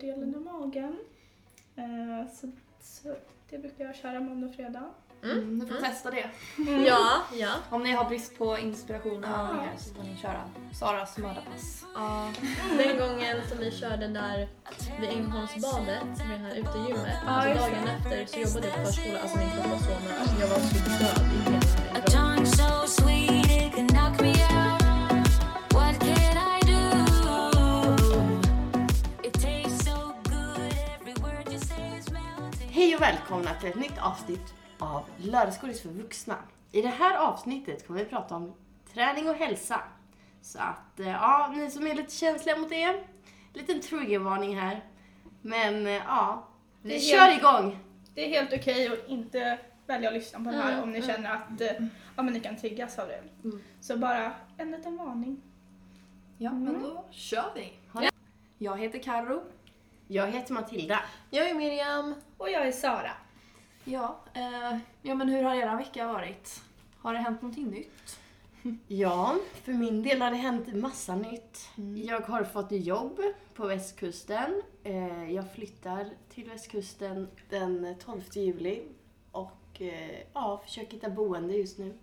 delen av magen. Eh, så, så det brukar jag köra måndag och fredag. Mm, ni får testa det. Ja, ja. Om ni har brist på inspiration och Ja. övningar så får ni köra Saras mördarpass. ja. Den gången som vi körde där vid Ängelholmsbadet, med det här utegymmet, Ja, alltså dagen efter så jobbade jag på förskola, alltså min kropp var så mör. Alltså jag var så död i hela och välkomna till ett nytt avsnitt av Lördagsgodis för vuxna. I det här avsnittet kommer vi prata om träning och hälsa. Så att, eh, ja, ni som är lite känsliga mot det, liten triggervarning här. Men eh, ja, vi kör helt- igång! Det är helt okej att inte välja att lyssna på det här Mm, om ni mm. känner att eh, ja, men ni kan triggas av det. Mm. Så bara en liten varning. Ja, men då kör vi. Ja. Jag heter Karo. Jag heter Matilda. Jag är Miriam. Och jag är Sara. Ja, eh, ja, men hur har era vecka varit? Har det hänt någonting nytt? Ja, för min del har det hänt massa nytt. Mm. Jag har fått jobb på västkusten. Eh, Jag flyttar till västkusten den 12 juli och eh, ja, försöker hitta boende just nu.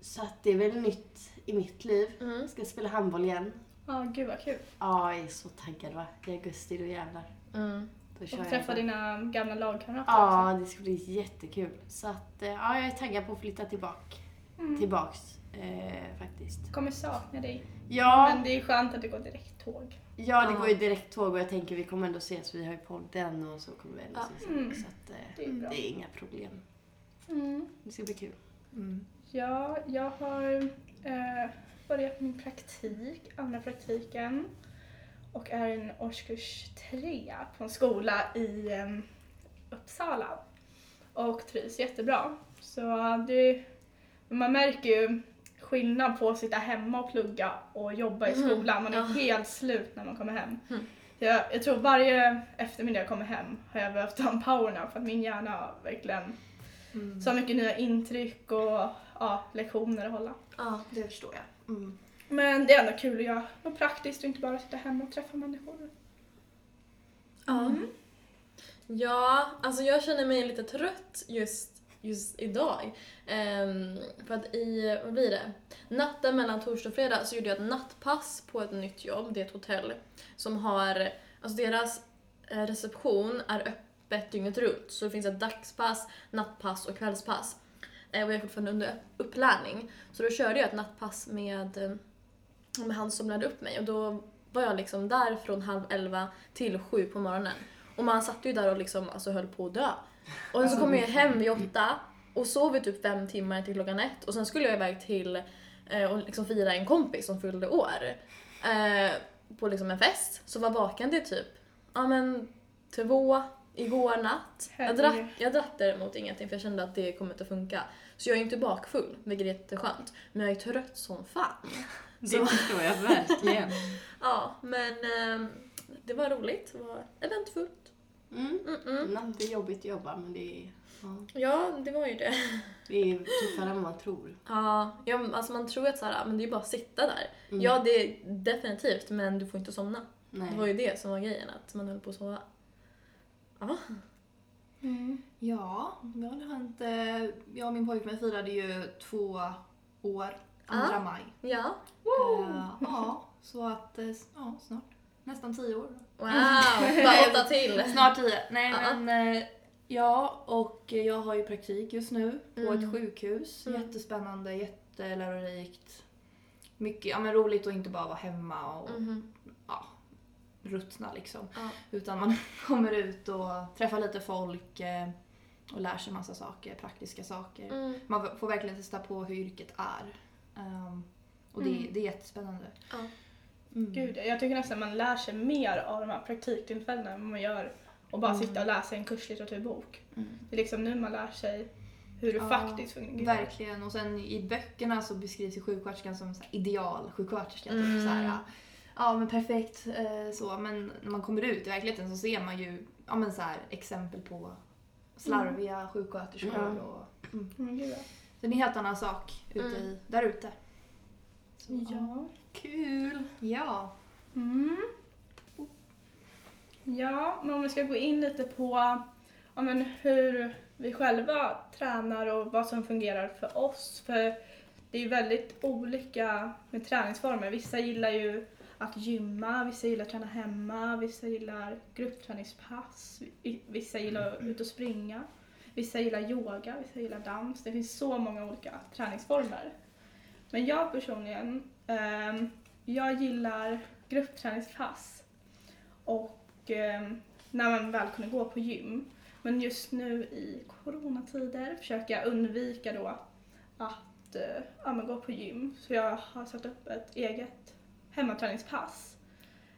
Så att det är väl nytt i mitt liv. Mm. Ska spela handboll igen. Ja, gud vad kul. Ja, jag är så taggad va. I augusti, då jävlar. Mm. Då kör Och jag träffa igång. dina gamla lagkamrater Ja, det ska bli jättekul. Så att, eh, ja, jag är taggad på att flytta tillbaka. Mm. Tillbaks, eh, faktiskt. Kommer sakna dig. Ja, Men det är skönt att det går direkt tåg. Ja, det Ja. går ju direkt tåg och jag tänker vi kommer ändå ses. Vi har ju podden och så kommer vi ändå Ja. ses. Mm. Så att, eh, Det är bra. det är inga problem. Mm. Det ska bli kul. Mm. Ja, jag har eh, börjat min praktik, andra praktiken. Och är en årskurs tre på en skola i eh, Uppsala. Och trivs jättebra. Så det, man märker ju skillnad på att sitta hemma och plugga och jobba i Mhm, skolan. Man är ja. helt slut när man kommer hem. Mm. Jag, jag tror varje eftermiddag jag kommer hem har jag behövt ta en powernap för att min hjärna har verkligen Mm. så mycket nya intryck och ja, lektioner att hålla. Ja. Det förstår jag. Mm. Men det är ändå kul att göra något praktiskt och inte bara sitta hemma och träffa människor. Ja. Ja, alltså jag känner mig lite trött just, just idag. Ehm, för att i, vad blir det? Natten mellan torsdag och fredag så gjorde jag ett nattpass på ett nytt jobb. Det är ett hotell som har, alltså deras eh, reception är öppet dygnet runt. Så det finns ett dagspass, nattpass och kvällspass. Eh, Och jag är fortfarande under upplärning. Så då körde jag ett nattpass med, eh, med han som lärde upp mig och då var jag liksom där från halv elva till sju på morgonen. Och man satt ju där och liksom alltså höll på att dö. Och sen så kom jag hem vid åtta och sov i typ fem timmar till klockan ett och sen skulle jag iväg till eh, och liksom fira en kompis som fyllde år. Eh, på liksom en fest. Så var vaken till typ, ja men två igår natt. Jag drack, jag drack däremot ingenting för jag kände att det kommer inte funka. Så jag är inte bakfull, vilket är jätteskönt. Men jag är trött som fan. Det Så- förstår jag verkligen. Ja, men eh, det var roligt. Det var eventfullt. Mm. Mm-mm. Natt är jobbigt att jobba men det är, ja, Ja, det var ju det. det är tuffare än man tror. Ja, ja alltså man tror att så här, men det är bara att sitta där. Mm. Ja, det är definitivt, men du får inte somna. Nej. Det var ju det som var grejen, att man höll på att sova. Ja. Ja, vad har det hänt? Eh, Jag och min pojkvän firade ju två år, andra Ah. maj. Ja. Eh, ja, så att, eh, ja, snart. Nästan tio år. Wow, bara åtta till. Snart tio. Nej Ja. men, eh, ja och jag har ju praktik just nu på Mm. ett sjukhus. Mm. Jättespännande, jättelärorikt. Mycket, ja men roligt att inte bara vara hemma och Mhm. Ruttna liksom. Ja. Utan man kommer ut och träffar lite folk eh, och lär sig massa saker, praktiska saker. Mm. Man får verkligen testa på hur yrket är. Ehm, och det, Mm. det är jättespännande. Ja. Mm. Gud, jag tycker nästan man lär sig mer av de här praktiktillfällena än man gör och bara Mm. sitta och läsa en kurslitteraturbok. Mm. Det är liksom nu man lär sig hur det Ja, faktiskt fungerar. Verkligen. Och sen i böckerna så beskrivs ju sjuksköterskan som så här ideal sjuksköterska. Mm. Typ så här, ja men perfekt eh, så. Men när man kommer ut i verkligheten så ser man ju ja, men så här, exempel på slarviga sjuksköterskor. Mm. Och, mm. Mm, det är en helt annan sak ute Mm. i, där ute. Så, Ja. Kul! Ja. Mm. Ja, men om vi ska gå in lite på ja, men hur vi själva tränar och vad som fungerar för oss. För det är ju väldigt olika med träningsformer. Vissa gillar ju att gymma, vissa gillar att träna hemma, vissa gillar gruppträningspass, vissa gillar att ut och springa, vissa gillar yoga, vissa gillar dans. Det finns så många olika träningsformer. Men jag personligen, eh, jag gillar gruppträningspass och eh, när man väl kunde gå på gym. Men just nu i coronatider försöker jag undvika då att eh, ja, men gå på gym. Så jag har satt upp ett eget hemmaträningspass.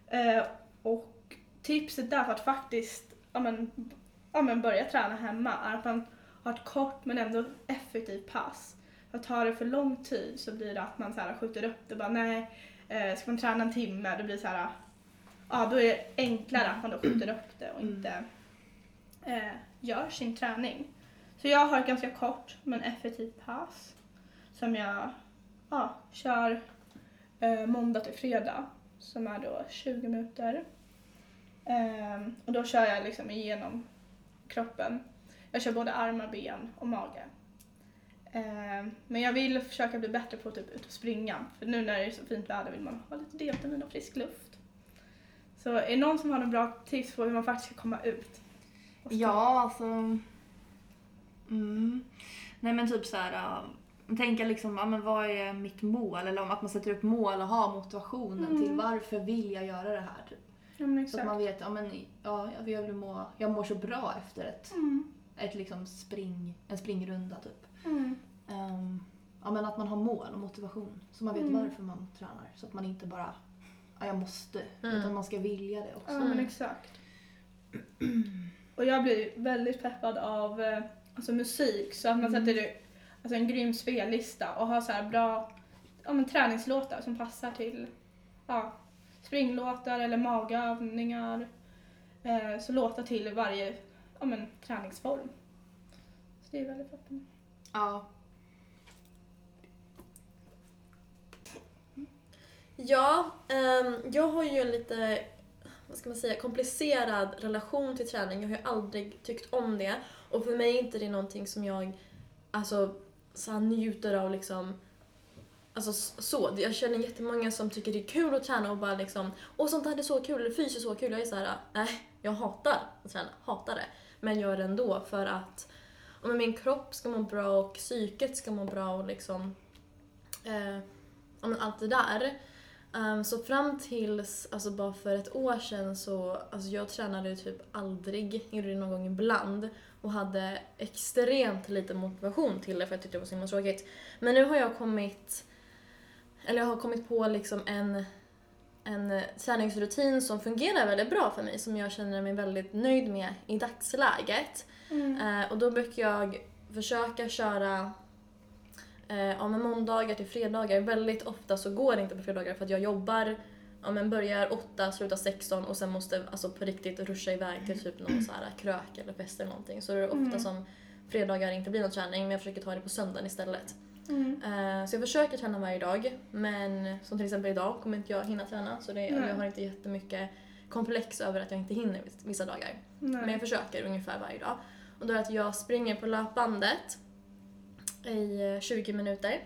Eh, och tipset där för att faktiskt ja, men, ja, men börja träna hemma är att man har ett kort men ändå effektivt pass. För tar det för lång tid så blir det att man så här, skjuter upp det. Bara, nej, eh, ska man träna en timme då blir det så här, ja då är det enklare att man då skjuter upp det och inte eh, gör sin träning. Så jag har ett ganska kort men effektivt pass som jag ja, kör eh, måndag till fredag som är då 20 minuter. Eh, och då kör jag liksom igenom kroppen. Jag kör både armar, ben och mage. Eh, men jag vill försöka bli bättre på att typ ut och springa. För nu när det är så fint väder vill man ha lite D-vitamin och frisk luft. Så är det någon som har några bra tips på hur man faktiskt ska komma ut? Ja, alltså... Mm. Nej men typ så här tänka liksom, ja, men vad är mitt mål? Eller om att man sätter upp mål och har motivationen Mm. till varför vill jag göra det här? Typ. Ja, men Så att man vet, ja men ja, jag, vill må, jag mår så bra efter ett, Mm. ett liksom spring, en springrunda typ. Mm. Ehm, ja men att man har mål och motivation. Så man vet Mm. varför man tränar. Så att man inte bara, ja jag måste. Mm. Utan man ska vilja det också. Ja men exakt. Och jag blir väldigt peppad av eh, alltså, musik så att man Mm. sätter alltså, en grym spellista och ha så här bra ja, men, träningslåtar som passar till ja, springlåtar eller magövningar. Eh, så låtar till varje ja, men, träningsform. Så det är väldigt bra. Ja. Ja, um, jag har ju en lite, vad ska man säga, komplicerad relation till träning. Jag har ju aldrig tyckt om det. Och för mig är inte det någonting som jag alltså, så här, njuter av liksom Alltså så, jag känner jättemånga som tycker det är kul att träna och bara liksom Åh sånt här är så kul, eller fys är så kul. Jag är såhär, nej äh, jag hatar att träna, hatar det. Men gör det ändå för att om min kropp ska må bra och psyket ska må bra och liksom eh, ja, men allt det där. Um, så fram tills, alltså bara för ett år sedan så, alltså jag tränade typ aldrig, gjorde det någon gång ibland och hade extremt lite motivation till det för jag tyckte det var så himla tråkigt. Men nu har jag kommit, eller jag har kommit på liksom en, en träningsrutin som fungerar väldigt bra för mig, som jag känner mig väldigt nöjd med i dagsläget. Eh, och då brukar jag försöka köra eh, ja, måndagar till fredagar. Väldigt ofta så går det inte på fredagar för att jag jobbar, ja, men börjar 8, slutar 16 och sen måste alltså på riktigt ruscha iväg till typ någon så här krök eller fest eller någonting. Så det är ofta Mm. som fredagar inte blir någon träning men jag försöker ta det på söndagen istället. Mm. Eh, så jag försöker träna varje dag men som till exempel idag kommer inte jag hinna träna så det, jag har inte jättemycket komplex över att jag inte hinner viss- vissa dagar. Nej. Men jag försöker ungefär varje dag. Och då är det att jag springer på löpbandet i eh, 20 minuter.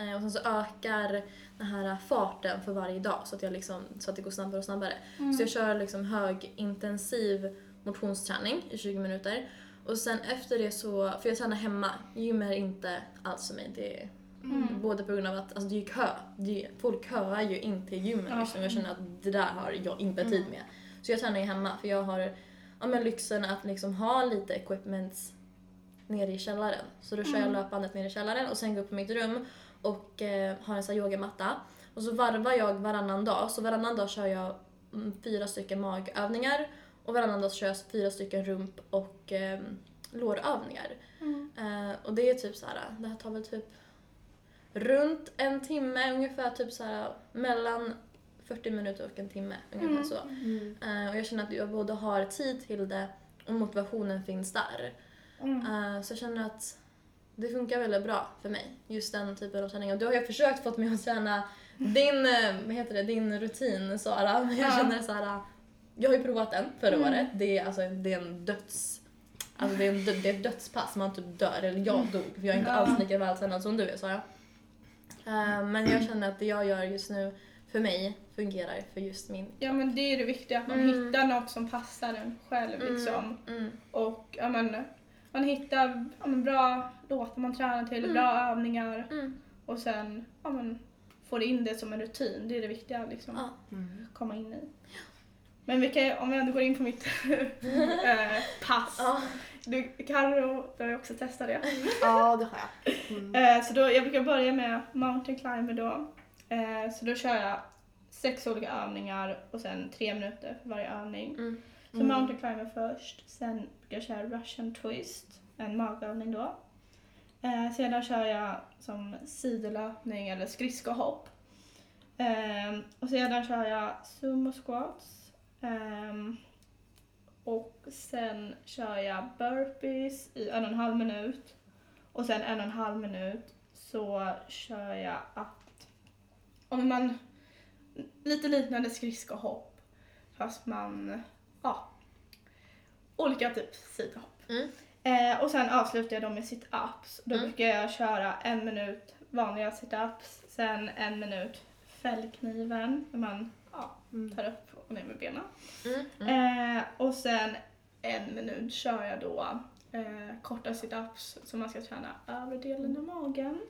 Eh, Och sen så ökar den här farten för varje dag så att, jag liksom, så att det går snabbare och snabbare. Mm. Så jag kör liksom högintensiv motionsträning i 20 minuter. Och sen efter det så, för jag tränar hemma, gym är inte alls för mig. Det är Mm. Både på grund av att alltså det är kö. Det är, folk köar ju in till gymmen Ja. liksom. Jag känner att det där har jag inte tid med. Så jag tränar ju hemma för jag har ja, men lyxen att liksom ha lite equipments nere i källaren. Så då kör jag Mm. löpbandet nere i källaren och sen går upp på mitt rum och eh, har en sån här yogamatta. Och så varvar jag varannan dag. Så varannan dag kör jag mm, fyra stycken magövningar och varannan dag kör jag fyra stycken rump och eh, lårövningar. Mm. Eh, och det är typ så här, det här tar väl typ runt en timme, ungefär typ så här mellan 40 minuter och en timme. Ungefär Mm. så. Mm. Eh, och jag känner att jag både har tid till det och motivationen finns där. Mm. Eh, så jag känner att det funkar väldigt bra för mig, just den typen av träning. Och du har jag försökt få mig att träna din, eh, vad heter det, din rutin Sara, men jag Ja. känner så här, jag har ju provat den förra Mm. året. Det är, alltså, det är en döds... Alltså det är, en, det är ett dödspass, man typ dör. Eller jag dog, för jag är inte alls lika vältränad som du är Sara. Eh, men jag känner att det jag gör just nu för mig fungerar för just min Ja men det är det viktiga, att man Mm. hittar något som passar en själv liksom. Mm. Och ja, men, man hittar ja, men, bra låtar man tränar till, Mm. bra övningar Mm. och sen ja, men, får in det som en rutin. Det är det viktiga liksom, Ja. Mm. komma in i. Men vi kan, om vi ändå går in på mitt eh, pass. Ja. Du, Karo, du har ju också testat det. Ja, det har jag. Mm. Eh, så då, jag brukar börja med mountain climber då. Eh, så då kör jag sex olika övningar och sen tre minuter för varje övning. Mm. Så Mm. mountain climber först, sen brukar jag köra russian twist, en magövning då. Eh, sedan kör jag som sidolöpning eller skridskohopp. Eh, och sedan kör jag sumo squats. Ehm, och sen kör jag burpees i en och en halv minut. Och sen en och en halv minut så kör jag att om man lite liknande skridskohopp fast man ja olika typ sidhopp. Mm. Eh, och sen avslutar jag dem med sit-ups. Då Mm. brukar jag köra en minut vanliga sit-ups, sen en minut fällkniven när man ja, Mm. tar upp och ner med benen. Mm. Mm. Eh, och sen en minut kör jag då eh, korta sit-ups så man ska träna övre delen av magen.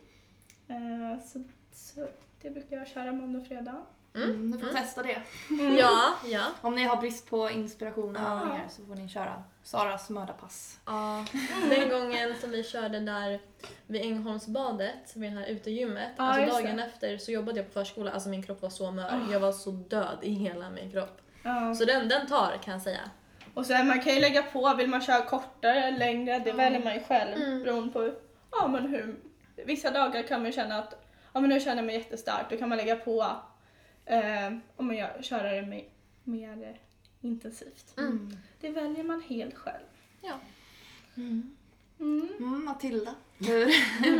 Eh, så, så det brukar jag köra måndag och fredag. Mm. Ni får Mm. testa det. Ja, ja. Om ni har brist på inspiration och Ja. övningar så får ni köra Saras mördarpass. Ja, den gången som vi körde där vid Ängelholmsbadet, vid det här utegymmet, Ja, alltså dagen det. efter så jobbade jag på förskola, alltså min kropp var så mör. Jag var så död i hela min kropp. Så den, den tar kan jag säga. Och sen man kan ju lägga på, vill man köra kortare eller längre, det väljer man ju själv Mm. beroende på ja, men hur. Vissa dagar kan man känna att ja, men nu känner jag mig jättestark, då kan man lägga på eh, om man gör, köra det mer, mer intensivt. Mm. Det väljer man helt själv. Ja. Mm. Mm, Matilda, hur,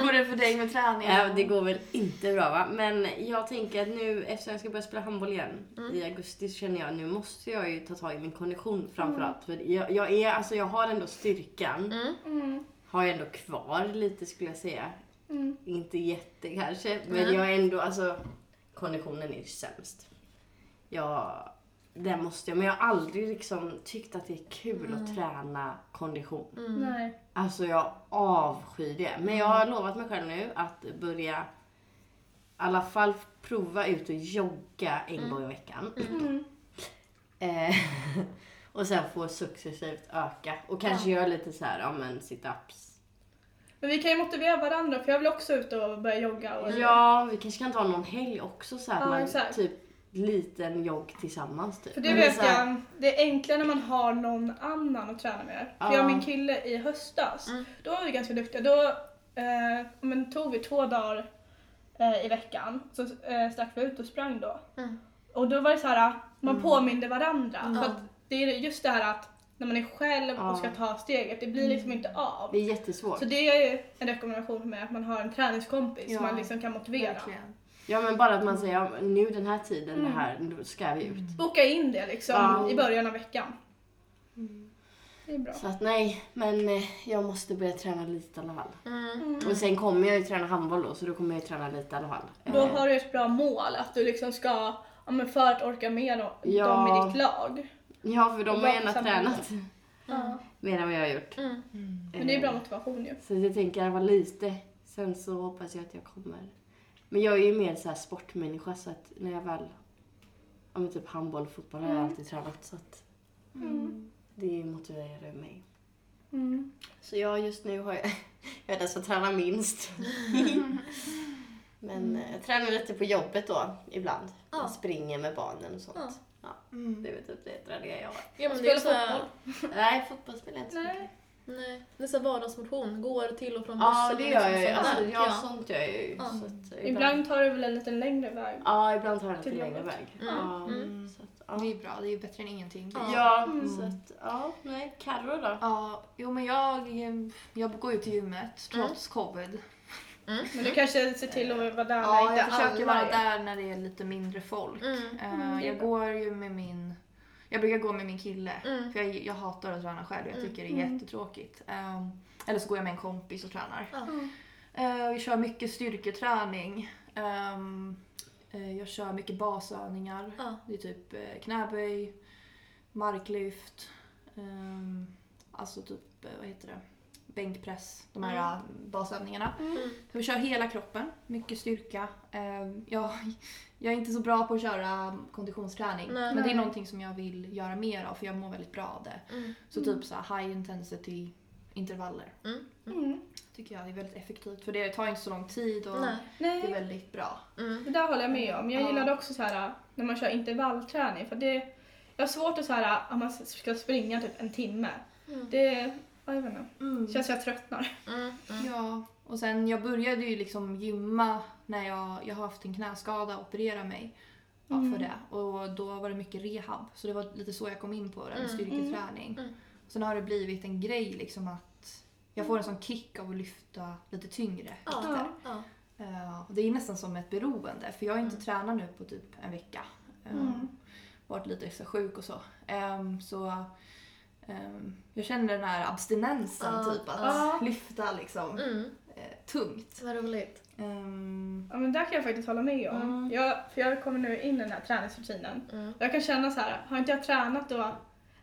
går det för dig med träningen? Ja, det går väl inte bra va? Men jag tänker att nu eftersom jag ska börja spela handboll igen Mm. i augusti så känner jag att nu måste jag ju ta tag i min kondition framförallt. För jag, jag, är, alltså jag har ändå styrkan, Mm. Mm. har jag ändå kvar lite skulle jag säga. Mm. Inte jätte kanske, men Mm. jag är ändå, alltså konditionen är sämst. Jag, den måste jag, men jag har aldrig liksom tyckt att det är kul att träna kondition. Mm. Nej. Alltså jag avskyr det. Men jag har lovat mig själv nu att börja i alla fall prova ut och jogga en gång i veckan. Mm. Eh, och sen få successivt öka. Och kanske göra lite så här, ja men sit-ups. Men vi kan ju motivera varandra för jag vill också ut och börja jogga. Och Ja, vi kanske kan ta någon helg också så här, Ja, man exakt. typ liten jogg tillsammans typ. För det vet jag, det är enklare när man har någon annan att träna med. För Ja. jag och min kille i höstas, Mm. då var vi ganska duktiga. Då eh, men tog vi två dagar eh, i veckan, så eh, stack vi ut och sprang då. Mm. Och då var det så här, man Mm. påminde varandra. För att det är just det här att när man är själv Ja. och ska ta steget, det blir liksom inte av. Det är jättesvårt. Så det är ju en rekommendation för mig att man har en träningskompis Ja, som man liksom kan motivera. Verkligen. Ja men bara att man säger, ja, nu den här tiden, Mm. det här, då ska vi ut. Boka in det liksom Ja. i början av veckan. Mm. Det är bra. Så att nej, men eh, jag måste börja träna lite i alla fall. Mm. Mm. Och sen kommer jag ju träna handboll då, så då kommer jag ju träna lite i alla fall. Då Eh, har du ett bra mål, att du liksom ska, ja, men för att orka med dem, Ja. dem i ditt lag. Ja, för de och har gärna tränat Ja. mer än vad jag har gjort. Mm. Men det är bra motivation ju. Så jag tänker att vara lite. Sen så hoppas jag att jag kommer. Men jag är ju mer så här sportmänniska så att när jag väl, ja men typ handboll, fotboll har jag Mm. alltid tränat så att Mm. det motiverar mig. Mm. Så jag just nu har jag, jag är den som tränar minst. Men eh, jag tränar lite på jobbet då ibland. Ja. Jag springer med barnen och sånt. Ja. Ja. Mm. Det är väl typ det träningar jag har. Ja, men det är Spela så fotboll. Nej, fotboll spelar jag inte så Nej. mycket. Nej, det är så vardagsmotion. Går till och från Ja, bussen. det och gör jag ju. liksom Alltså, sånt där. ja, ja. sånt gör jag ju. Ja. Så att, eh, Ibland tar du väl en lite längre väg. Ja, ibland tar jag en lite längre väg. Mm. Ja, Mm. Så att, ja. Det är bra, det är ju bättre än ingenting. Ja. Ja, Mm. så att, ja, nej. Carro då? Ja, jo men jag, jag går ut till gymmet trots covid. Men du kanske ser till att vara där när Ja, inte jag försöker vara är. där när det är lite mindre folk. Mm. Mm, är jag går ju med min Jag brukar gå med min kille. Mm. För jag, jag hatar att träna själv. Jag Mm. tycker det är jättetråkigt. Ehm, eller så går jag med en kompis och tränar. Ja. Eh, vi kör mycket styrketräning. Ehm, eh, jag kör mycket basövningar. Ja. Det är typ knäböj, marklyft, ehm, alltså typ, vad heter det, bänkpress, de här Mm. basövningarna. Mm. Så vi kör hela kroppen, mycket styrka. Ehm, jag, jag är inte så bra på att köra konditionsträning, Nej. men det är Nej. någonting som jag vill göra mer av för jag mår väldigt bra av det. Mm. Så typ så här high intensity intervaller Mm. Mm. tycker jag är väldigt effektivt för det tar inte så lång tid och Nej. det är Nej, väldigt bra. Mm. det där håller jag med om. Jag Ja. gillade också så här när man kör intervallträning för det jag har svårt att så här om man ska springa typ en timme. Mm. Det, jag vet inte. Det känns som jag tröttnar. Mm. Mm. Ja, och sen jag började ju liksom gymma när jag, jag har haft en knäskada och opererade mig ja, Mm. för det. Och då var det mycket rehab. Så det var lite så jag kom in på det, med Mm. styrketräning. Mm. Sen har det blivit en grej liksom att jag får en sån kick av att lyfta lite tyngre Ja. vikter. Ja. Eh, och det är nästan som ett beroende för jag har inte Mm. tränat nu på typ en vecka. Eh, Mm. Varit lite extra sjuk och så. Ehm, så jag känner den här abstinensen Ja, typ att ja. lyfta liksom Mm. eh, tungt. Vad roligt. Ehm, Ja men där kan jag faktiskt hålla med om. Mm. Jag, för jag kommer nu in i den här träningsrutinen. Mm. Och jag kan känna så här, har inte jag tränat då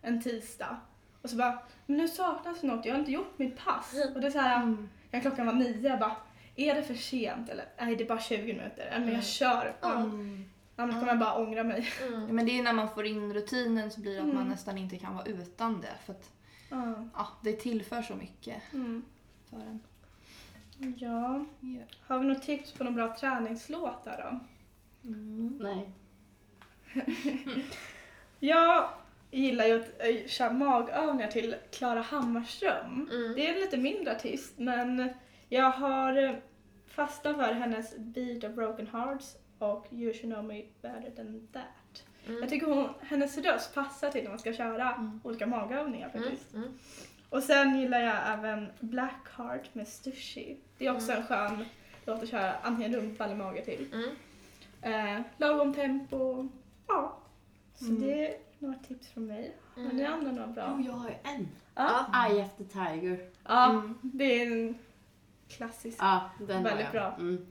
en tisdag och så bara, men nu saknas det något, jag har inte gjort mitt pass. Och det är så här, mm. kan klockan vara nio, jag bara, är det för sent eller nej det är bara 20 minuter, men Mm. jag kör. Ja, Mm. Annars kommer jag bara ångra mig. Mm. Men det är när man får in rutinen så blir det att man Mm. nästan inte kan vara utan det. För att Ja. ja, det tillför så mycket Mm. för en. ja. Ja. Har vi något tips på några bra träningslåtar då? Mm. Nej. Jag gillar ju att äh, köra magövningar till Klara Hammarström. Mm. Det är en lite mindre artist men jag har eh, fastnat för hennes Beat of Broken Hearts och You should know me better than that. Mm. Jag tycker hon, hennes röst passar till när man ska köra Mm. olika magövningar Mm. faktiskt. Mm. Och sen gillar jag även Blackheart med Stushy. Det är också en skön låt att köra antingen rumpa eller mage till. Mm. Eh, lagom tempo, ja. Så Mm. det är några tips från mig. Har ni Mm. andra några bra? Oh, jag har ju en. Ja, Eye After Tiger. ja Mm. det är en klassisk. Ja, den Väldigt bra. Mm.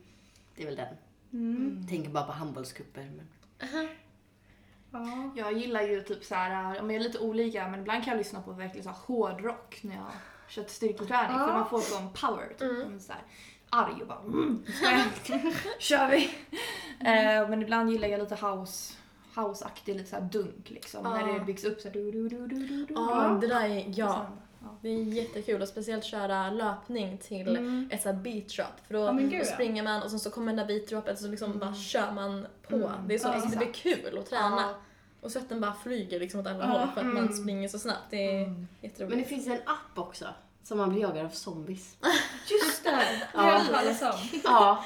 Det är väl den. Mm. Tänker bara på handbollscuper. Men... Aha. Ja. Jag gillar ju typ så här, om jag är lite olika, men ibland kan jag lyssna på verkligen så här hårdrock när jag kört styrketräning. För Ja. man får sån power. Typ. Mm. Så här, arg och bara mm, kör vi! Eh, men ibland gillar jag lite house, houseaktig, lite så här dunk liksom. Ja. När det byggs upp så här, du, du, du, du, du, du. Ja, det där är, ja. Det är jättekul och speciellt köra löpning till Mm. ett sånt beat drop. För då, gud, då springer man och sen så kommer den där beat droppet så liksom bara kör man på. Mm. Det, är så, Ja, alltså, det blir kul att träna. Ja. Och svetten bara flyger liksom åt alla Ja. håll för att man Mm. springer så snabbt. Det är Mm. jätteroligt. men det finns en app också. Som man blir jagad av zombies. Just det! Det Ja. har jag hört talas om. ja,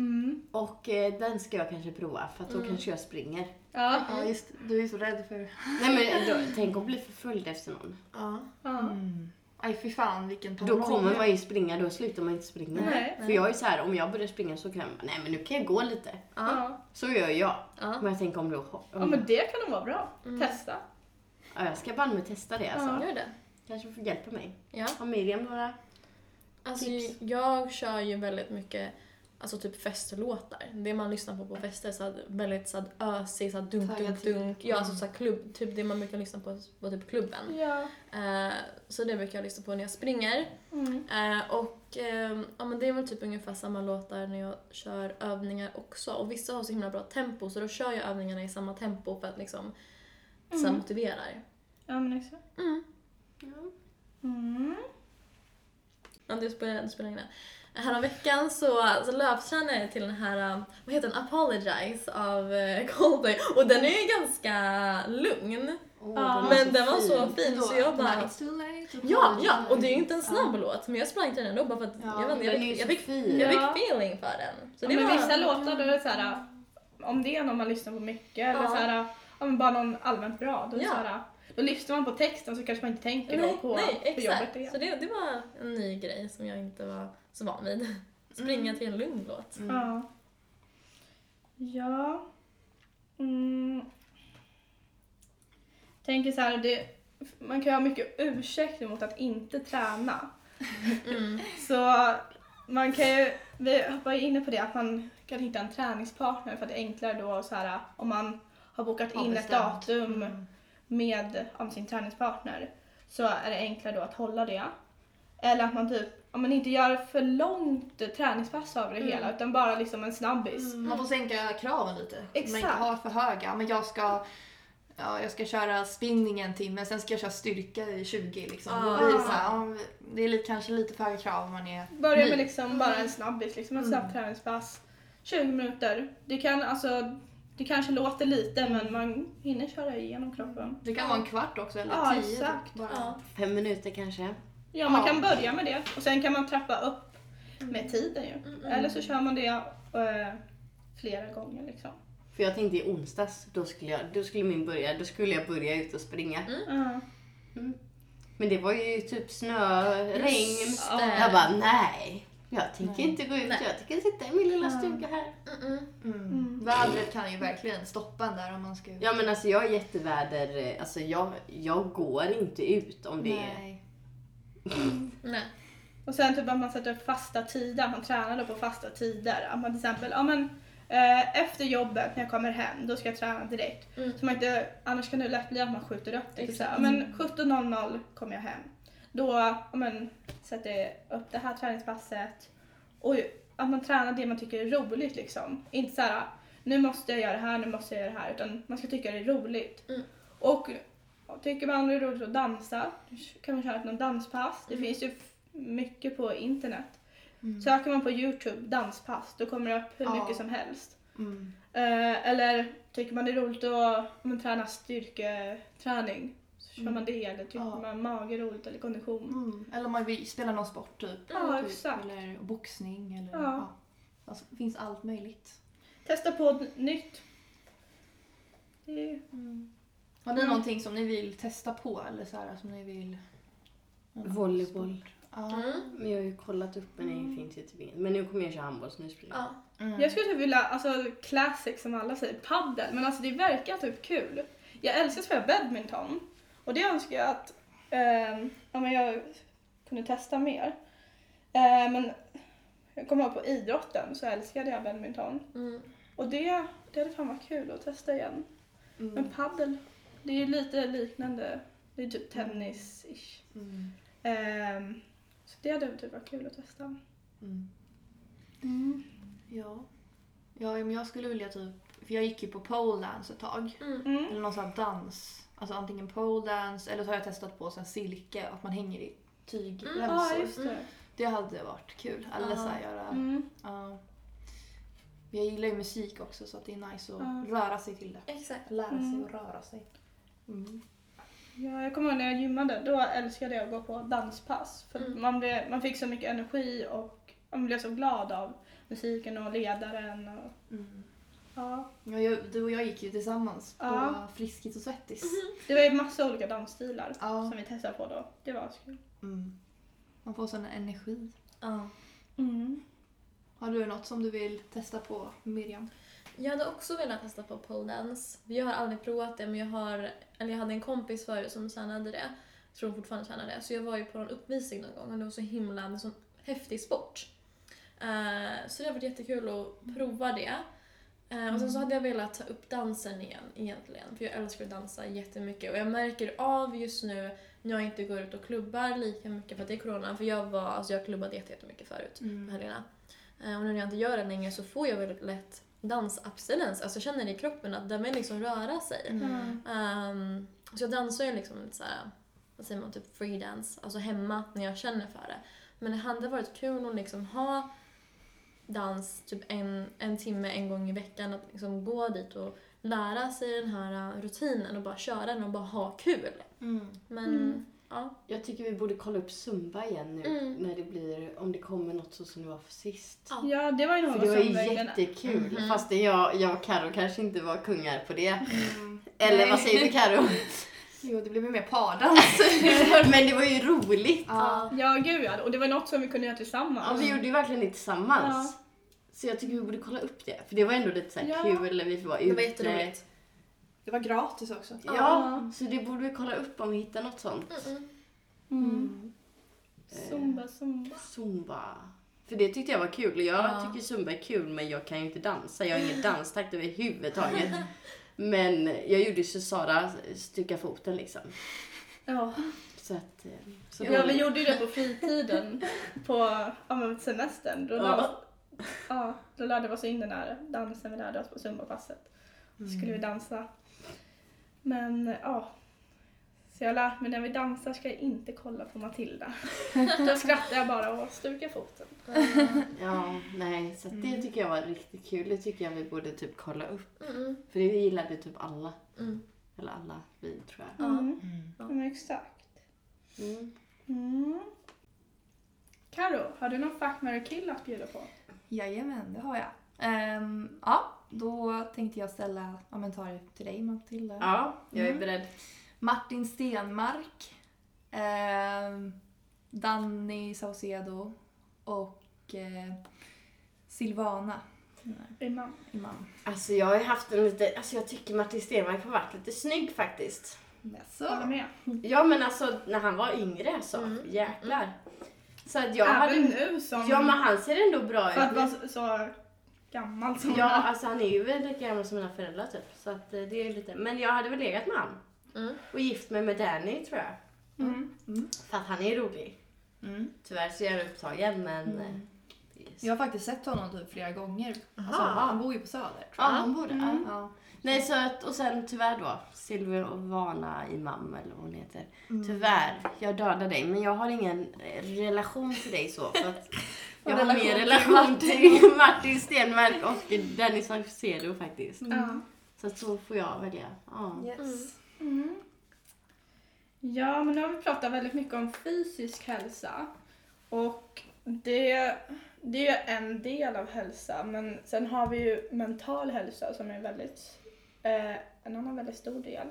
Mm. och eh, den ska jag kanske prova för att då Mm. kanske jag springer. Ja. Ja, just Du är så rädd för... Nej men då, tänk att bli förföljd efter någon. Ja. Mm. Aj fy fan vilken Då kommer man ju springa, då slutar man inte springa. Nej. För jag är så här, om jag börjar springa så kan jag, nej men nu kan jag gå lite. Ja. Så gör jag. Ja. Men jag tänker om då, om, ja, men det kan nog vara bra. Mm. Testa. ja, jag ska banne mig testa det alltså. Ja. Gör det. Kanske får hjälpa mig. Ja. Har Miriam några? Alltså, Tips. jag kör ju väldigt mycket alltså typ festlåtar. Det man lyssnar på på fester, så här, väldigt så här, ösig, så här, dunk, dunk, till. dunk. Ja, alltså så här, klubb, typ det man brukar lyssna på på typ klubben. Ja. Eh, så det brukar jag lyssna på när jag springer. Mm. Eh, och eh, ja, men det är väl typ ungefär samma låtar när jag kör övningar också. Och vissa har så himla bra tempo så då kör jag övningarna i samma tempo för att liksom så här, Mm. motiverar. Ja men exakt. Mm. Ja. Mm. Ja, det spelar, det spelar ingen roll. Häromveckan så, så löptränade jag till den här, um, vad heter den, Apologize av eh, Coldplay. Och den är ju ganska lugn. Åh, Ja, är men den var så fin Då, så jag bara... It's too late Ja, ja, och det är ju inte en snabb låt men jag sprang till den ändå bara för att Ja, jag, vet, inte, jag, den fick, jag, fick, fin. jag Ja. fick feeling för den. Så Ja, det men var, vissa låtar då är det så här, om det är någon man lyssnar på mycket eller Ja. så här, ja, men bara någon allmänt bra, då, är det Ja. Då lyssnar man på texten så kanske man inte tänker då nej, på nej, hur jobbet det Så det, det var en ny grej som jag inte var så van vid. Springa till en lugn låt. Mm. Ja. Ja. Mm. tänker så här, det, man kan ju ha mycket ursäkter mot att inte träna. Mm. Så man kan ju, vi var ju inne på det att man kan hitta en träningspartner för att det är enklare då så här om man har bokat Ja, in ett bestämt. datum Mm. Med om sin träningspartner så är det enklare då att hålla det. Eller att man typ, om man inte gör för långt träningspass av det Mm. hela utan bara liksom en snabbis. Man får sänka kraven lite. Så Man inte Exakt. har för höga. Men jag ska, ja, jag ska köra spinning en timme, sen ska jag köra styrka i 20 liksom. Ah. Då blir det, så här, det är lite, kanske lite för höga krav om man är Börja med liksom bara en snabbis, liksom ett Mm. snabbt träningspass. 20 minuter. Det kan alltså, det kanske låter lite men man hinner köra igenom kroppen. Det kan vara en kvart också eller Ja, tio. exakt. Bara. Ja. Fem minuter kanske. Ja, man Ja. kan börja med det och sen kan man trappa upp med tiden ju. Mm. Eller så kör man det eh, flera gånger liksom. För jag tänkte i onsdags, då skulle, jag, då skulle min börja, då skulle jag börja ut och springa. Ja. Men det var ju typ snö, regn. Jag bara nej. Jag tänker Nej. inte gå ut, Nej. jag tänker sitta i min lilla stuga här. Mm. Mm. Vädret kan ju verkligen stoppa en där om man ska... Ja men alltså jag är jätteväder, alltså jag, jag går inte ut om det är... Nej. Nej. Och sen typ att man sätter upp fasta tider, man tränar då på fasta tider. Att man till exempel, ja men eh, efter jobbet när jag kommer hem, då ska jag träna direkt. Mm. Så man inte, annars kan det lätt bli att man skjuter upp det. Så Exakt. här, ja, men 17.00 kommer jag hem. Då men, sätter upp det här träningspasset. Och att man tränar det man tycker är roligt liksom. Inte så här, nu måste jag göra det här, nu måste jag göra det här. Utan man ska tycka det är roligt. Mm. Och tycker man det är roligt att dansa, kan man köra ett någon danspass. Det Mm. finns ju mycket på internet. Mm. Söker man på Youtube danspass, då kommer det upp hur Ja. mycket som helst. Mm. Eh, eller tycker man det är roligt att man tränar styrketräning, kör Mm. man det. Eller tycker Ja. man mage roligt eller kondition. Mm. Eller om man vill spela någon sport typ. Ja, typ. exakt. Eller boxning eller... Ja. Ja. Alltså, det finns allt möjligt. Testa på nytt. Det är, Har ni Mm. någonting som ni vill testa på eller så här som ni vill... Volleyboll. Ja. Mm. Men jag har ju kollat upp men det finns ju typ inget. Men nu kommer jag köra handboll så nu spelar jag. Ja. Mm. Jag skulle typ vilja, alltså classic som alla säger, paddel. Men alltså det verkar typ kul. Jag älskar att spela badminton. Och det önskar jag att eh, ja, men jag kunde testa mer. Eh, men jag kommer ihåg på idrotten så älskade jag badminton. Mm. Och det, det hade fan varit kul att testa igen. Mm. Men paddel, det är ju lite liknande. Det är typ tennis-ish. Mm. Ehm, så det hade typ varit kul att testa. Mm. Ja. Ja, men jag skulle vilja typ... För jag gick ju på pole dance ett tag. Mm. Mm. Eller någon sån här dans. Alltså antingen pole dance eller så har jag testat på så här silke, att man hänger i tygremsor. Mm, Ja, just det. Det hade varit kul. Eller Ja. så här göra... Mm. Ja. Jag gillar ju musik också så att det är nice att Ja. röra sig till det. Exakt. Lära sig Mm. att röra sig. Mm. Ja, jag kommer ihåg när jag gymmade, då älskade jag att gå på danspass. För Mm. man, blev, man fick så mycket energi och man blev så glad av musiken och ledaren. Och, Mm. Ja. Ja, jag, du och jag gick ju tillsammans på Ja. Friskis och Svettis. Det var ju massa olika dansstilar Ja. som vi testade på då. Det var kul. Mm. Man får sån energi. Ja. Mm. Har du något som du vill testa på Miriam? Jag hade också velat testa på pole dance. Jag har aldrig provat det men jag har, eller jag hade en kompis förut som tränade det. Jag tror hon fortfarande tränar det. Så jag var ju på en uppvisning någon gång och det var så himla, en sån häftig sport. Eh, så det har varit jättekul att prova det. Eh, och sen så hade jag velat ta upp dansen igen egentligen. För jag älskar att dansa jättemycket. Och jag märker av just nu när jag inte går ut och klubbar lika mycket för att det är corona. För jag var, alltså jag klubbade jätte- jättemycket förut på helgerna. Eh, Och nu när jag inte gör det längre så får jag väldigt lätt dansabstinens. Alltså jag känner i kroppen att den vill liksom röra sig. Mm. Ehm, så jag dansar ju liksom lite såhär, vad säger man, typ freedance, alltså hemma när jag känner för det. Men det hade varit kul att liksom ha dans typ en, en timme en gång i veckan, att liksom gå dit och lära sig den här uh, rutinen och bara köra den och bara ha kul. Mm. Men Mm. ja, Jag tycker vi borde kolla upp Zumba igen nu Mm. när det blir, om det kommer något så som det var för sist. Ja. Det var ju För något det var ju jättekul. Mhm. Fast jag, jag och Karo kanske inte var kungar på det. Mm. Eller Nej. vad säger du Karo? Jo, det blev ju mer pardans. Men det var ju roligt. ja. Ja, gud ja. Och det var något som vi kunde göra tillsammans. Ja, vi gjorde ju verkligen det tillsammans. Så jag tycker vi borde kolla upp det. För det var ändå lite så Ja. kul. Vi var ute. det var jätteroligt. Det var gratis också. Ja, så det borde vi kolla upp om vi hittar något sånt. Mm-mm. Mm. Eh, Zumba, zumba. Zumba. För det tyckte jag var kul. Jag Ja. tycker zumba är kul men jag kan ju inte dansa. Jag har ingen danstakt överhuvudtaget. Men jag gjorde så Sara stycka foten liksom. Ja. Så att... eh, Så ja, vi gjorde ju det på fritiden på ja, men semestern. Då, Ja. dans, ja, då lärde vi oss in den här dansen vi lärde oss på zumbapasset. Så skulle vi dansa. Men ja. Så jag har lärt mig när vi dansar ska jag inte kolla på Matilda. Då skrattar jag bara och stukar foten. Ja, nej. Så att det tycker jag var riktigt kul. Det tycker jag vi borde typ kolla upp. Mm-mm. För det gillade typ alla. Mm. Eller alla vi tror jag. Mm. Mm. Ja, men exakt. Mm. Mm. Karo, har du någon fuck, marry, kill att bjuda på? Jajamän, det har jag. Ehm, ja, då tänkte jag ställa kommentarer till dig Matilda. Ja, jag är Mm. beredd. Martin Stenmark, ehm, Danny Saucedo och eh, Silvana. Imam. Imam. Alltså jag har ju haft en lite, alltså jag tycker Martin Stenmarck har varit lite snygg faktiskt. Håller med. Ja men alltså när han var yngre så, Mm. jäklar. Så att jag Även hade... nu som... Ja men han ser ändå bra För att ut. vara så, så gammal som Ja han är. alltså han är ju väl lika gammal som mina föräldrar typ. Så att eh, det är lite, men jag hade väl legat med han. Mm. Och gift mig med Danny tror jag. Mm. För att han är rolig. Mm. Tyvärr så är han upptagen men... Mm. eh, Jag har faktiskt sett honom typ flera gånger. Alltså, han bor ju på Söder. Tror Ja, jag. han borde. Mm. Ja. Ja. Nej, så att, och sen tyvärr då, Silvana Imam eller vad hon heter. Mm. Tyvärr, jag dödar dig men jag har ingen eh, relation till dig så. För att jag har mer relation till Martin Stenmark och Dennis Saucedo faktiskt. Ja. Så att så får jag välja. Ja. Yes. Mm. Ja, men nu har vi pratat väldigt mycket om fysisk hälsa. Och det, det är en del av hälsa, men sen har vi ju mental hälsa som är väldigt, eh, en annan väldigt stor del.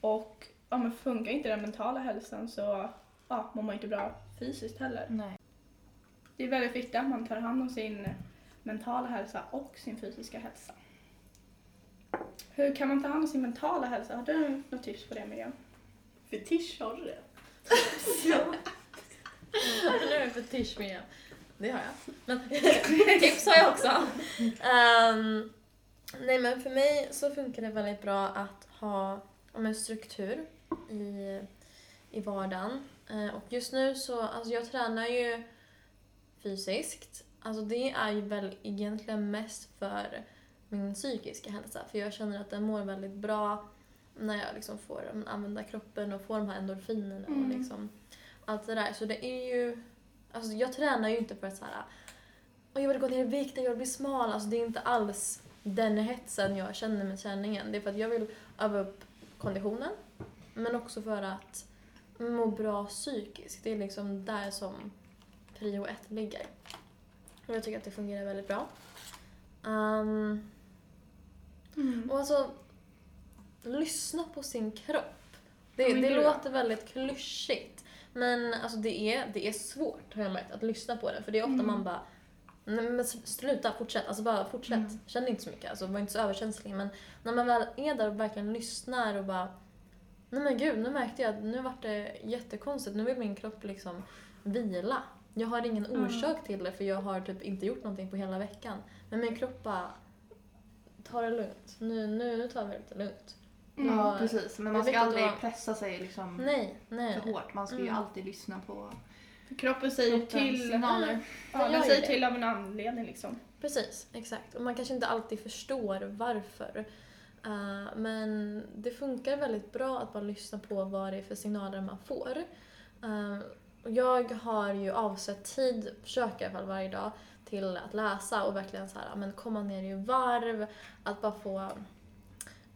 Och ja, men funkar inte den mentala hälsan så ja, mår man inte bra fysiskt heller. Nej. Det är väldigt viktigt att man tar hand om sin mentala hälsa och sin fysiska hälsa. Hur kan man ta hand om sin mentala hälsa? Har du något tips på det Miriam? Fetisch, har du det? Nu är det fetisch med Det har jag. Men tips har jag också. Ehm, nej men för mig så funkar det väldigt bra att ha men struktur i, i vardagen. Eh, och just nu så, alltså jag tränar ju fysiskt. Alltså det är ju väl egentligen mest för min psykiska hälsa. För jag känner att den mår väldigt bra när jag liksom får använda kroppen och få de här endorfinerna och Mm. liksom allt det där. Så det är ju... Alltså jag tränar ju inte för att så här, "Åh, jag vill gå ner i vikt, jag vill bli smal. Alltså det är inte alls den hetsen jag känner med träningen. Det är för att jag vill öva upp konditionen. Men också för att må bra psykiskt. Det är liksom där som prio ett ligger. Och jag tycker att det fungerar väldigt bra. Ehm, Mm. och alltså, lyssna på sin kropp. Det, Ja, det låter väldigt klyschigt. Men alltså det är, det är svårt har jag märkt att lyssna på det. För det är ofta Mm. man bara Nej men sluta, fortsätt. Alltså bara fortsätt. Mm. Känn inte så mycket, alltså var inte så överkänslig. Men när man väl är där och verkligen lyssnar och bara Nej men gud, nu märkte jag att nu vart det jättekonstigt. Nu vill min kropp liksom vila. Jag har ingen Mm. orsak till det för jag har typ inte gjort någonting på hela veckan. Men min kropp bara Ta det lugnt. Nu, nu, nu tar vi det lite lugnt. Mm. Ja, precis. Men man ska aldrig att- pressa sig liksom Nej, nej. för hårt. Man ska ju Mm. alltid lyssna på Kroppen säger kroppens till, signaler. ja, Den ju säger det. till av en anledning liksom. Precis, exakt. Och man kanske inte alltid förstår varför. Eh, men det funkar väldigt bra att bara lyssna på vad det är för signaler man får. Och jag har ju avsett tid, försöker i alla fall varje dag, till att läsa och verkligen så här, men komma ner i varv. Att bara få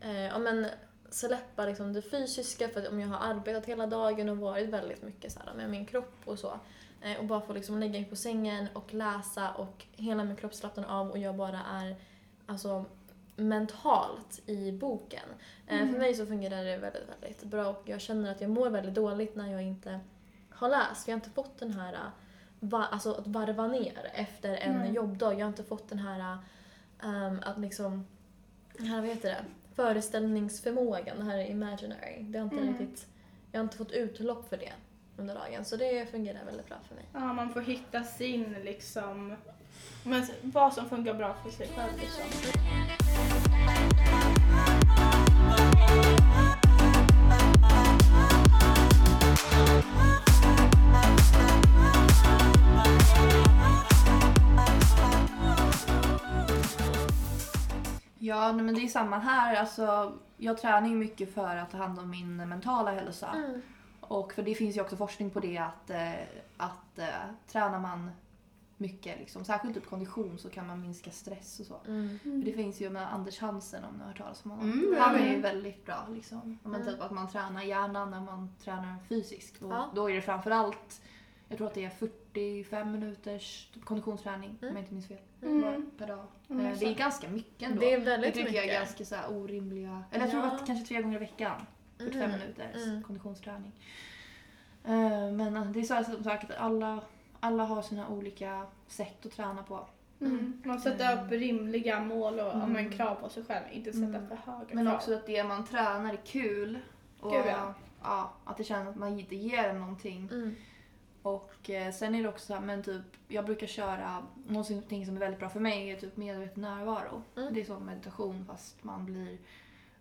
eh, ja, men släppa liksom det fysiska för om jag har arbetat hela dagen och varit väldigt mycket så här, med min kropp och så. Eh, och bara få liksom lägga mig på sängen och läsa och hela min kropp slappnar av och jag bara är alltså, mentalt i boken. Eh, Mm. För mig så fungerar det väldigt, väldigt bra och jag känner att jag mår väldigt dåligt när jag inte har läst. För jag har inte fått den här, va, alltså att varva ner efter en Nej. jobbdag. Jag har inte fått den här, um, att liksom, här vad heter det? föreställningsförmågan, det här är imaginary. Det har inte Mm. riktigt, jag har inte fått utlopp för det under dagen. Så det fungerar väldigt bra för mig. Ja, man får hitta sin liksom, men vad som funkar bra för sig själv liksom. Ja, nej, men det är samma här. Alltså, jag tränar ju mycket för att ta hand om min mentala hälsa. Mm. Och för det finns ju också forskning på det att, eh, att eh, tränar man mycket, liksom, särskilt typ kondition, så kan man minska stress och så. Mm. För det finns ju med Anders Hansen om ni har hört talas om honom. Mm, Han är mm. ju väldigt bra liksom. Om man Mm. typ att man tränar hjärnan när man tränar fysiskt. Och Ja. Då är det framförallt, jag tror att det är 45 minuters konditionsträning om Mm. jag inte minns fel. Mm. Per dag. Mm, Eh, det är ganska mycket ändå. Det är Det väldigt tycker mycket. jag är ganska så här orimliga, eller jag tror Ja. att kanske tre gånger i veckan. 45 Mhm. minuters Mm. konditionsträning. Eh, Men eh, det är så här som sagt att alla, alla har sina olika sätt att träna på. Mm. Man sätter upp rimliga mål och men, Mm. krav på sig själv, inte sätta Mm. för höga Men krav. också att det man tränar är kul. Och Gud, ja. ja, att det känns att man inte ger någonting. Mm. Och eh, sen är det också men typ, jag brukar köra, någonting som är väldigt bra för mig är typ medveten närvaro. Mm. Det är som meditation fast man blir,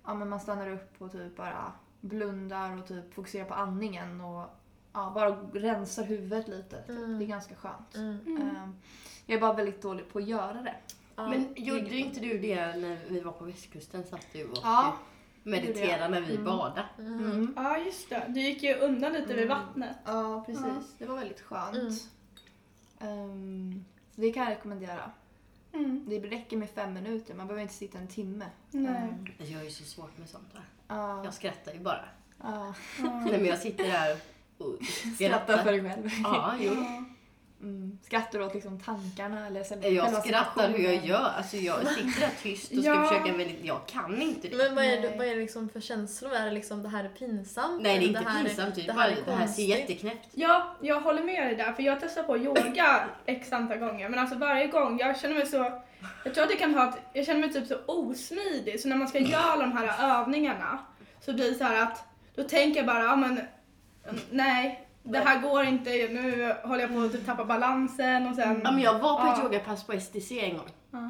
ja men man stannar upp och typ bara blundar och typ fokuserar på andningen och ja, bara rensar huvudet lite. Typ. Mm. Det är ganska skönt. Mm. Mm. Ehm, jag är bara väldigt dålig på att göra det. Men gjorde inte du det när vi var på västkusten? Satt du och Ja. Mediterade när vi Mm. badade? Mm. Ja, just det. Du gick ju undan lite vid Mm. vattnet. Ja, precis. Ja. Det var väldigt skönt. Mm. Så det kan jag rekommendera. Mm. Det räcker med fem minuter, man behöver inte sitta en timme. Nej. Alltså, jag är så svårt med sånt där. ja, Jag skrattar ju bara. Ja. Nej, men jag sitter där och Skrattar för dig själv. Ja, jo. Ja. Mm. Skrattar du åt liksom tankarna eller Jag skrattar hur jag gör. Alltså jag sitter där tyst och ska Ja. försöka väldigt... Jag kan inte det. Men vad är, det, vad är det liksom för känslor? Är det liksom det här är pinsamt? Nej, det är inte här pinsamt. Typ. det Det, här det här ser jätteknäppt Ja, jag håller med dig där. För jag testar på yoga x antal gånger. Men alltså varje gång, jag känner mig så... Jag tror att det kan ha att jag känner mig typ så osmidig. Så när man ska göra de här övningarna så blir det så här att då tänker jag bara, ja men nej, det här går inte. Nu håller jag på att typ tappa balansen och sen... Ja, men jag var på ett Ja. yogapass på STC en gång. Ja.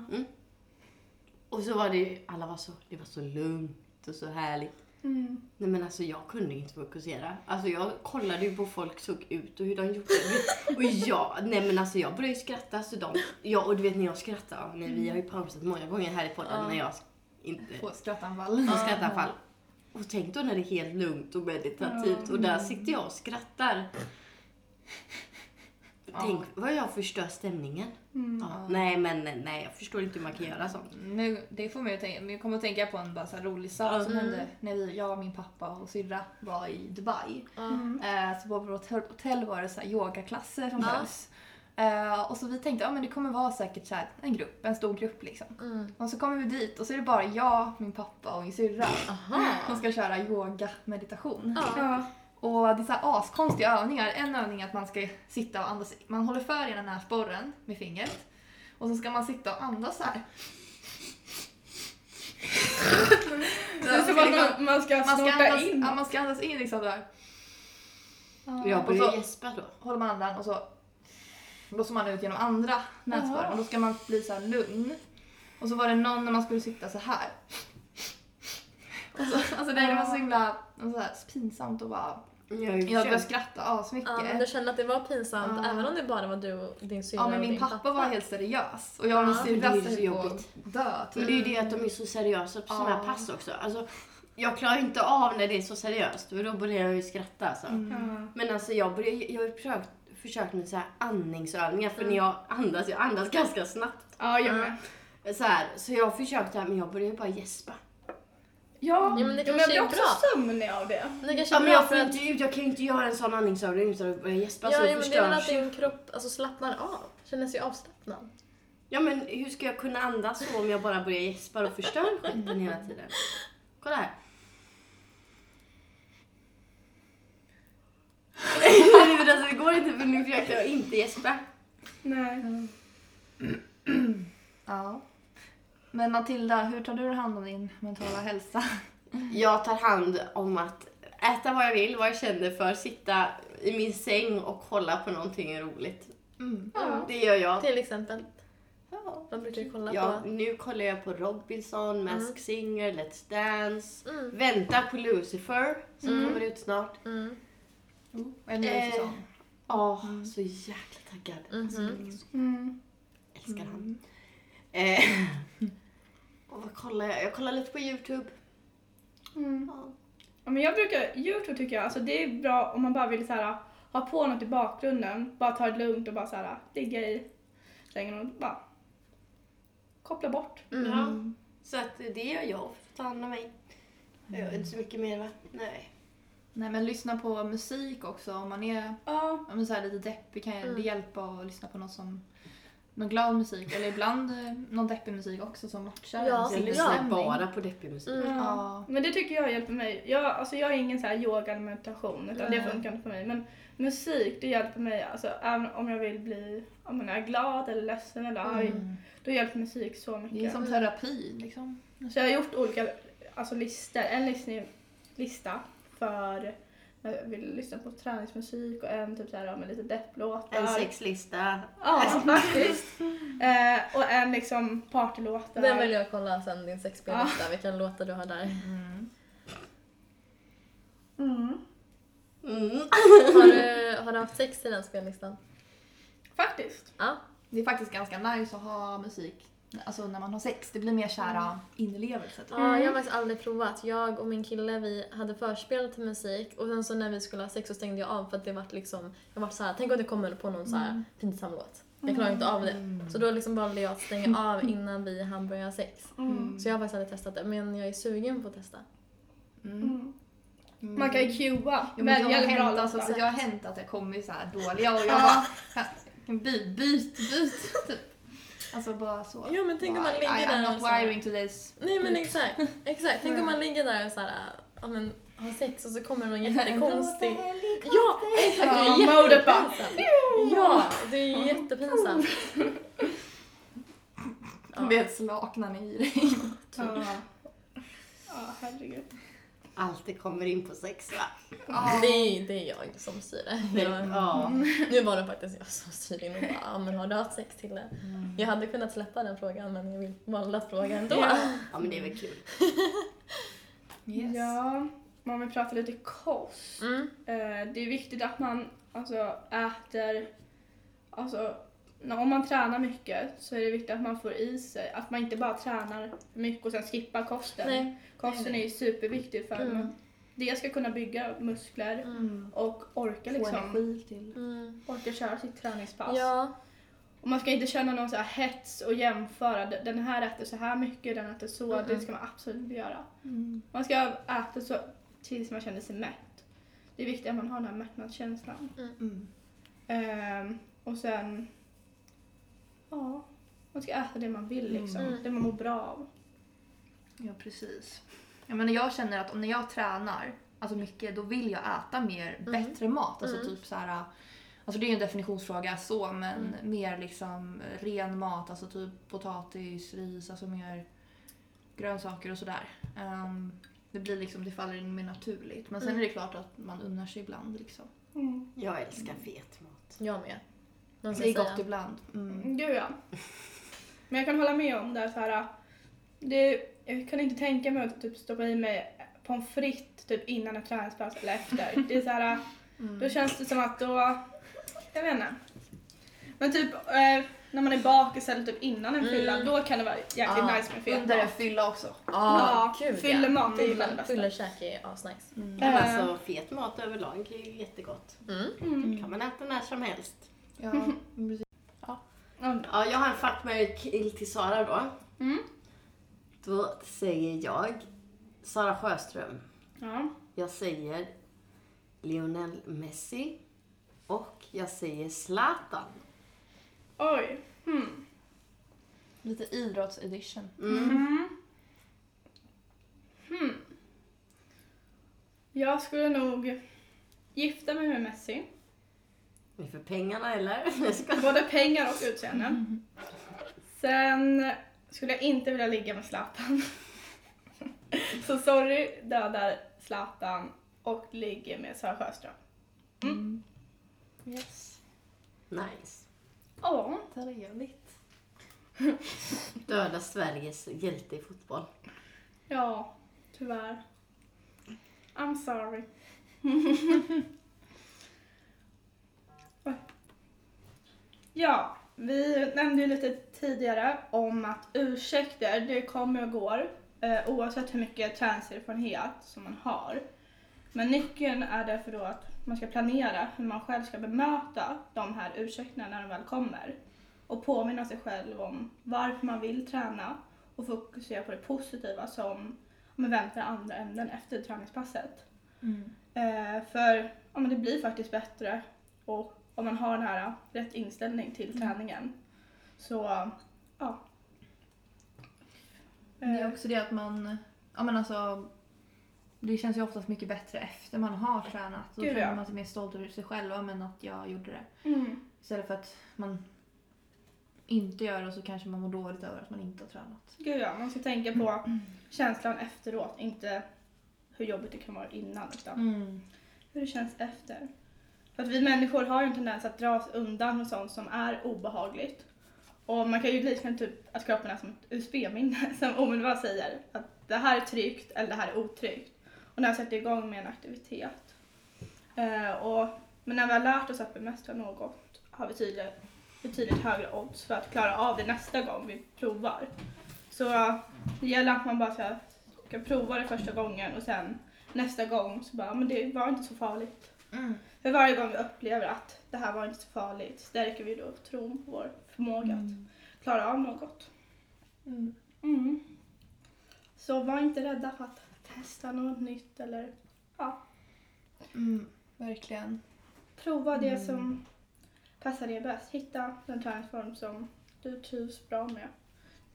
Och så var det, alla var så, det var så lugnt och så härligt. Mm. Nej men alltså jag kunde inte fokusera. Alltså jag kollade ju på folk såg ut och hur de gjorde. Och jag, nej men alltså jag började ju skratta. Så de, ja, och du vet när jag skrattar, nej, vi har ju pausat många gånger här i podden Ja. när jag inte Få skrattanfall. får skrattanfall. Och tänk då när det är helt lugnt och meditativt och där sitter jag och skrattar. Tänk vad jag förstör stämningen. Mm. Ja, nej men nej, jag förstår inte hur man kan göra sånt. Nu, det får mig att tänka, men jag kommer att tänka på en bara så rolig sak som Mm. hände när vi, jag, min pappa och syrra var i Dubai. Mm. Eh, så på vårt hotell, var det så här yogaklasser som hölls. Eh, och så vi tänkte att ja, men det kommer vara säkert så här en grupp, en stor grupp liksom. Mm. Och så kommer vi dit och så är det bara jag, min pappa och min syrra som ska köra yoga meditation. Ja. Ja. Och det är så här askonstiga övningar. En övning är att man ska sitta och andas. Man håller för ena näsborren med fingret. Och så ska man sitta och andas så här. Det är som att man, man ska man ska andas, in. ja, man ska andas in liksom där. Jag Och började så- gäspa då. Håller man andan och så blåser man ut genom andra näsborren. Och då ska man bli så här lugn. Och så var det någon när man skulle sitta så här. Och så, alltså det var så himla så här, pinsamt och bara... Jag började skratta asmycket. Ja, men du kände att det var pinsamt Ja. även om det bara var du och din syrra Ja men min din pappa var helt seriös och jag och min Ja, syrra det är ju så höll på att dö Men typ. det är ju det att de är så seriösa på sådana här Ja. pass också. Alltså, jag klarar inte av när det är så seriöst för då börjar jag ju skratta. Alltså. Mm. Ja. Men alltså jag, börjar, jag har ju försökt, försökt med så här andningsövningar för Mm. när jag andas, jag andas ganska snabbt. Ja, jag med. Så, här, så jag har försökt det här men jag börjar ju bara gäspa. Ja, Ja, men det jag kanske blir är också bra. sömnig av det. Det kanske Ja, är men bra jag, för får att... inte ut, jag kan ju inte göra en sån andningsövning utan att börja gäspa Ja, så ja, men det är väl att förstörs ju. din kropp alltså, slappnar av. Känner sig avslappnad. Ja men hur ska jag kunna andas så om jag bara börjar gäspa och förstör skiten hela tiden? Kolla här. Men alltså, det går inte för nu försökte jag inte gäspa. Nej. Ja. Men Matilda, hur tar du hand om din mentala hälsa? Jag tar hand om att äta vad jag vill, vad jag känner för, sitta i min säng och kolla på någonting roligt. Mm. Ja. Det gör jag. Till exempel. Ja. Vad brukar du kolla Ja, på? nu kollar jag på Robinson, Mask Singer, Let's Dance. Mm. Väntar på Lucifer som Mm. kommer ut snart. Mm. En ny Eh, säsong. Ja, Mm. så jäkla taggad. Mhm. Alltså, Mm. älskar han. Mm. Eh, och vad kollar jag? Jag kollar lite på Youtube. Mm. Ja. Ja, men jag brukar, Youtube tycker jag, alltså det är bra om man bara vill så här, ha på något i bakgrunden, bara ta det lugnt och bara så här, ligga i sängen och bara koppla bort. Mm. Ja. Så att det gör jag för att ta hand om mig. Jag gör inte så mycket mer va? Nej. Nej men lyssna på musik också om man är Ja, men så här lite deppig kan Mm. det hjälpa att lyssna på något som någon glad musik eller ibland eh, någon deppig musik också som matchar Ja, ens lyssnar bara på deppig musik. Mm. Ja. men det tycker jag hjälper mig. Jag, alltså jag är ingen så här yoga eller meditation utan det Nej. funkar inte för mig. Men musik det hjälper mig, alltså även om jag vill bli, om jag är glad eller ledsen eller arg, Mm. då hjälper musik så mycket. Det är som terapi liksom. Så jag har gjort olika alltså, listor. En lista, lista för jag vill lyssna på träningsmusik och en typ så här, med lite depplåtar. En sexlista. Ja, faktiskt. Eh, och en liksom partylåtar. Den vill jag kolla sen, din sexspellista, vilka låtar du har där. Mm. Mm. Mm. Har du, har du haft sex i den spellistan? Faktiskt. Ja. Det är faktiskt ganska nice att ha musik alltså när man har sex. Det blir mer kära inlevelse. typ. Ja, jag har faktiskt aldrig provat. Jag och min kille vi hade förspel till musik och sen så när vi skulle ha sex så stängde jag av för att det var liksom, jag var så här, tänk om det kommer på någon så här pinsam låt. Jag klarar inte av det. Så då liksom valde jag att stänga av innan vi hann börja sex. Mm. Så jag har faktiskt aldrig testat det, men jag är sugen på att testa. Mm. Mm. Mm. Man kan ju cuea, Jo, men det, välja har hänt, alltså, så det har hänt att jag kommit så här dåliga och jag Ja. bara byt, byt, byt. Typ. Alltså bara så. Ja men tänk om man ligger I, där I'm och not så här- wiring to this. Nej men exakt, exakt. Tänk om man ligger där och så här, ja, men, har sex och så kommer någon jättekonstig... Ja! Exakt, Ja, det är jättepinsamt. Ja, det är jättepinsamt. Ja. Med ett slak när ni i dig. Ja. ja, herregud. Alltid kommer in på sex va? Det, är, det är jag som styr det. Jag, Ja. nu var det faktiskt jag som styrde in och bara, ja, men har du haft sex till det? Jag hade kunnat släppa den frågan men jag vill valde att fråga ändå. ja men det är väl kul. Yes. Ja, om vi pratar lite kost. Mm. Eh, det är viktigt att man alltså, äter, alltså om man tränar mycket så är det viktigt att man får i sig, att man inte bara tränar för mycket och sen skippar kosten. Nej. Kosten är ju superviktig för att Mm. man dels ska kunna bygga muskler Mm. och orka Få liksom, energi till. Mm. orka köra sitt träningspass. Ja. Och man ska inte känna någon så här hets och jämföra, "D- den här äter så här mycket, den äter så, Mm-mm. det ska man absolut inte göra. Mm. Man ska äta så tills man känner sig mätt. Det är viktigt att man har den här mättnadskänslan. Mm. Ehm, och sen, ja, man ska äta det man vill liksom. Mm. Det man mår bra av. Ja, precis. Jag, menar, jag känner att om när jag tränar alltså mycket, då vill jag äta mer, Mm. bättre mat. Alltså Mm. typ så här, alltså det är ju en definitionsfråga så, men Mm. mer liksom ren mat, alltså typ potatis, ris, alltså mer grönsaker och sådär. Ehm, det blir liksom, det faller in mer naturligt. Men sen Mm. är det klart att man unnar sig ibland liksom. Jag älskar fet mat. Jag med. Man ska Det är säga. gott ibland. Mm. Gud ja. Men jag kan hålla med om det så här. Det, jag kan inte tänka mig att typ stoppa i mig pommes frites typ innan ett träningspass eller efter. Det är så här, Mm. då känns det som att då, jag vet inte. Men typ eh, när man är bakis eller typ innan en fylla, Mm. då kan det vara jäkligt Ja, nice med fet Under en fylla också. Ja, Ja, gud fyllemat är ju ja. bland det bästa. Fyllekäk är asnice. Mm. Eh. alltså fet mat överlag är ju jättegott. Mm. Mm. kan man äta när som helst. Ja, precis. Ja. Ja, jag har en fuck, marry, kill till Sara då. Mm. Då säger jag Sara Sjöström. Ja. Jag säger Lionel Messi. Och jag säger Zlatan. Oj. Hmm. Lite idrottsedition. Mm. Mm. Hmm. Jag skulle nog gifta mig med Messi. För pengarna eller? Ska... Både pengar och utseende. Sen skulle jag inte vilja ligga med Zlatan. Så sorry, dödar Zlatan och ligger med Sara Sjöström. Mm. Yes. Nice. Ja, Trevligt. Döda Sveriges hjälte i fotboll. ja, tyvärr. I'm sorry. Ja, vi nämnde ju lite tidigare om att ursäkter, det kommer och går eh, oavsett hur mycket träningserfarenhet som man har. Men nyckeln är därför då att man ska planera hur man själv ska bemöta de här ursäkterna när de väl kommer. Och påminna sig själv om varför man vill träna och fokusera på det positiva som om man väntar andra änden efter träningspasset. Mm. Eh, för ja, men det blir faktiskt bättre och om man har den här rätt inställning till träningen. Så ja. Det är Eh, också det att man, ja men alltså det känns ju oftast mycket bättre efter man har tränat. Då Gud, känner ja. man sig mer stolt över sig själv, men att jag gjorde det. mm, Istället för att man inte gör det och så kanske man mår dåligt över att man inte har tränat. gud ja, man ska tänka på känslan efteråt, inte hur jobbigt det kan vara innan utan Mm. hur det känns efter. För att vi människor har ju en tendens att dra oss undan och sånt som är obehagligt. Och man kan ju likna typ att kroppen är som ett USB-minne som omedelbart säger att det här är tryggt eller det här är otryggt. Och när jag sätter igång med en aktivitet. Eh, och, men när vi har lärt oss att bemästra något har vi tydligt, betydligt högre odds för att klara av det nästa gång vi provar. Så det gäller att man bara ska, ska prova det första gången och sen nästa gång så bara, men det var inte så farligt. Mm. För varje gång vi upplever att det här var inte så farligt stärker vi då tron på vår förmåga att klara av något. Mm. Mm. Så var inte rädda för att testa något nytt eller ja, Mm. Verkligen. prova det som passar dig bäst. Hitta den träningsform som du trivs bra med.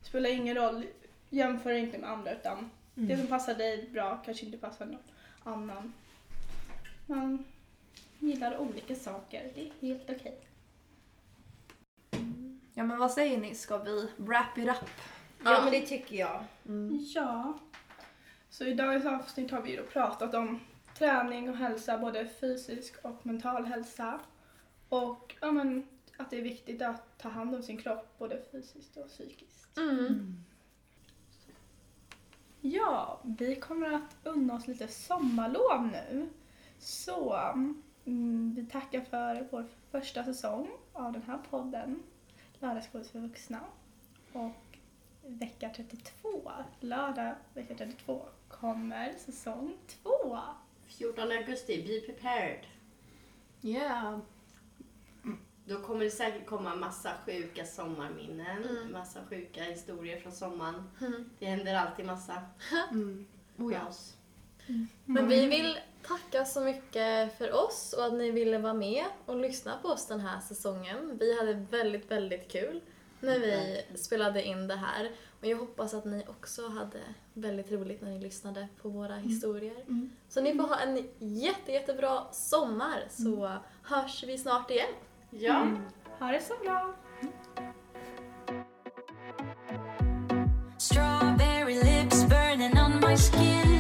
Det spelar ingen roll, jämför inte med andra utan det Mm. som passar dig bra kanske inte passar någon annan. Man gillar olika saker, det är helt okej. Ja men vad säger ni, ska vi wrap it up? Ja, men det tycker jag. Ja. Så i dagens avsnitt har vi ju då pratat om träning och hälsa, både fysisk och mental hälsa. Och ja, men, att det är viktigt att ta hand om sin kropp, både fysiskt och psykiskt. Mm. Ja, vi kommer att unna oss lite sommarlov nu. Så mm, vi tackar för vår första säsong av den här podden, Lördagsgodis för vuxna. Och vecka 32, lördag vecka 32, kommer säsong 2. 14 augusti, be prepared. Yeah. Då kommer det säkert komma massa sjuka sommarminnen, Mm. massa sjuka historier från sommaren. Mm. Det händer alltid massa Mm. Oh, ja. Oss. Men vi vill tacka så mycket för oss och att ni ville vara med och lyssna på oss den här säsongen. Vi hade väldigt, väldigt kul när vi spelade in det här. Och jag hoppas att ni också hade väldigt roligt när ni lyssnade på våra historier. Mm. Så ni får ha en jätte, jättebra sommar så hörs vi snart igen. Ja, Ha det så bra! Strawberry lips burning on my skin,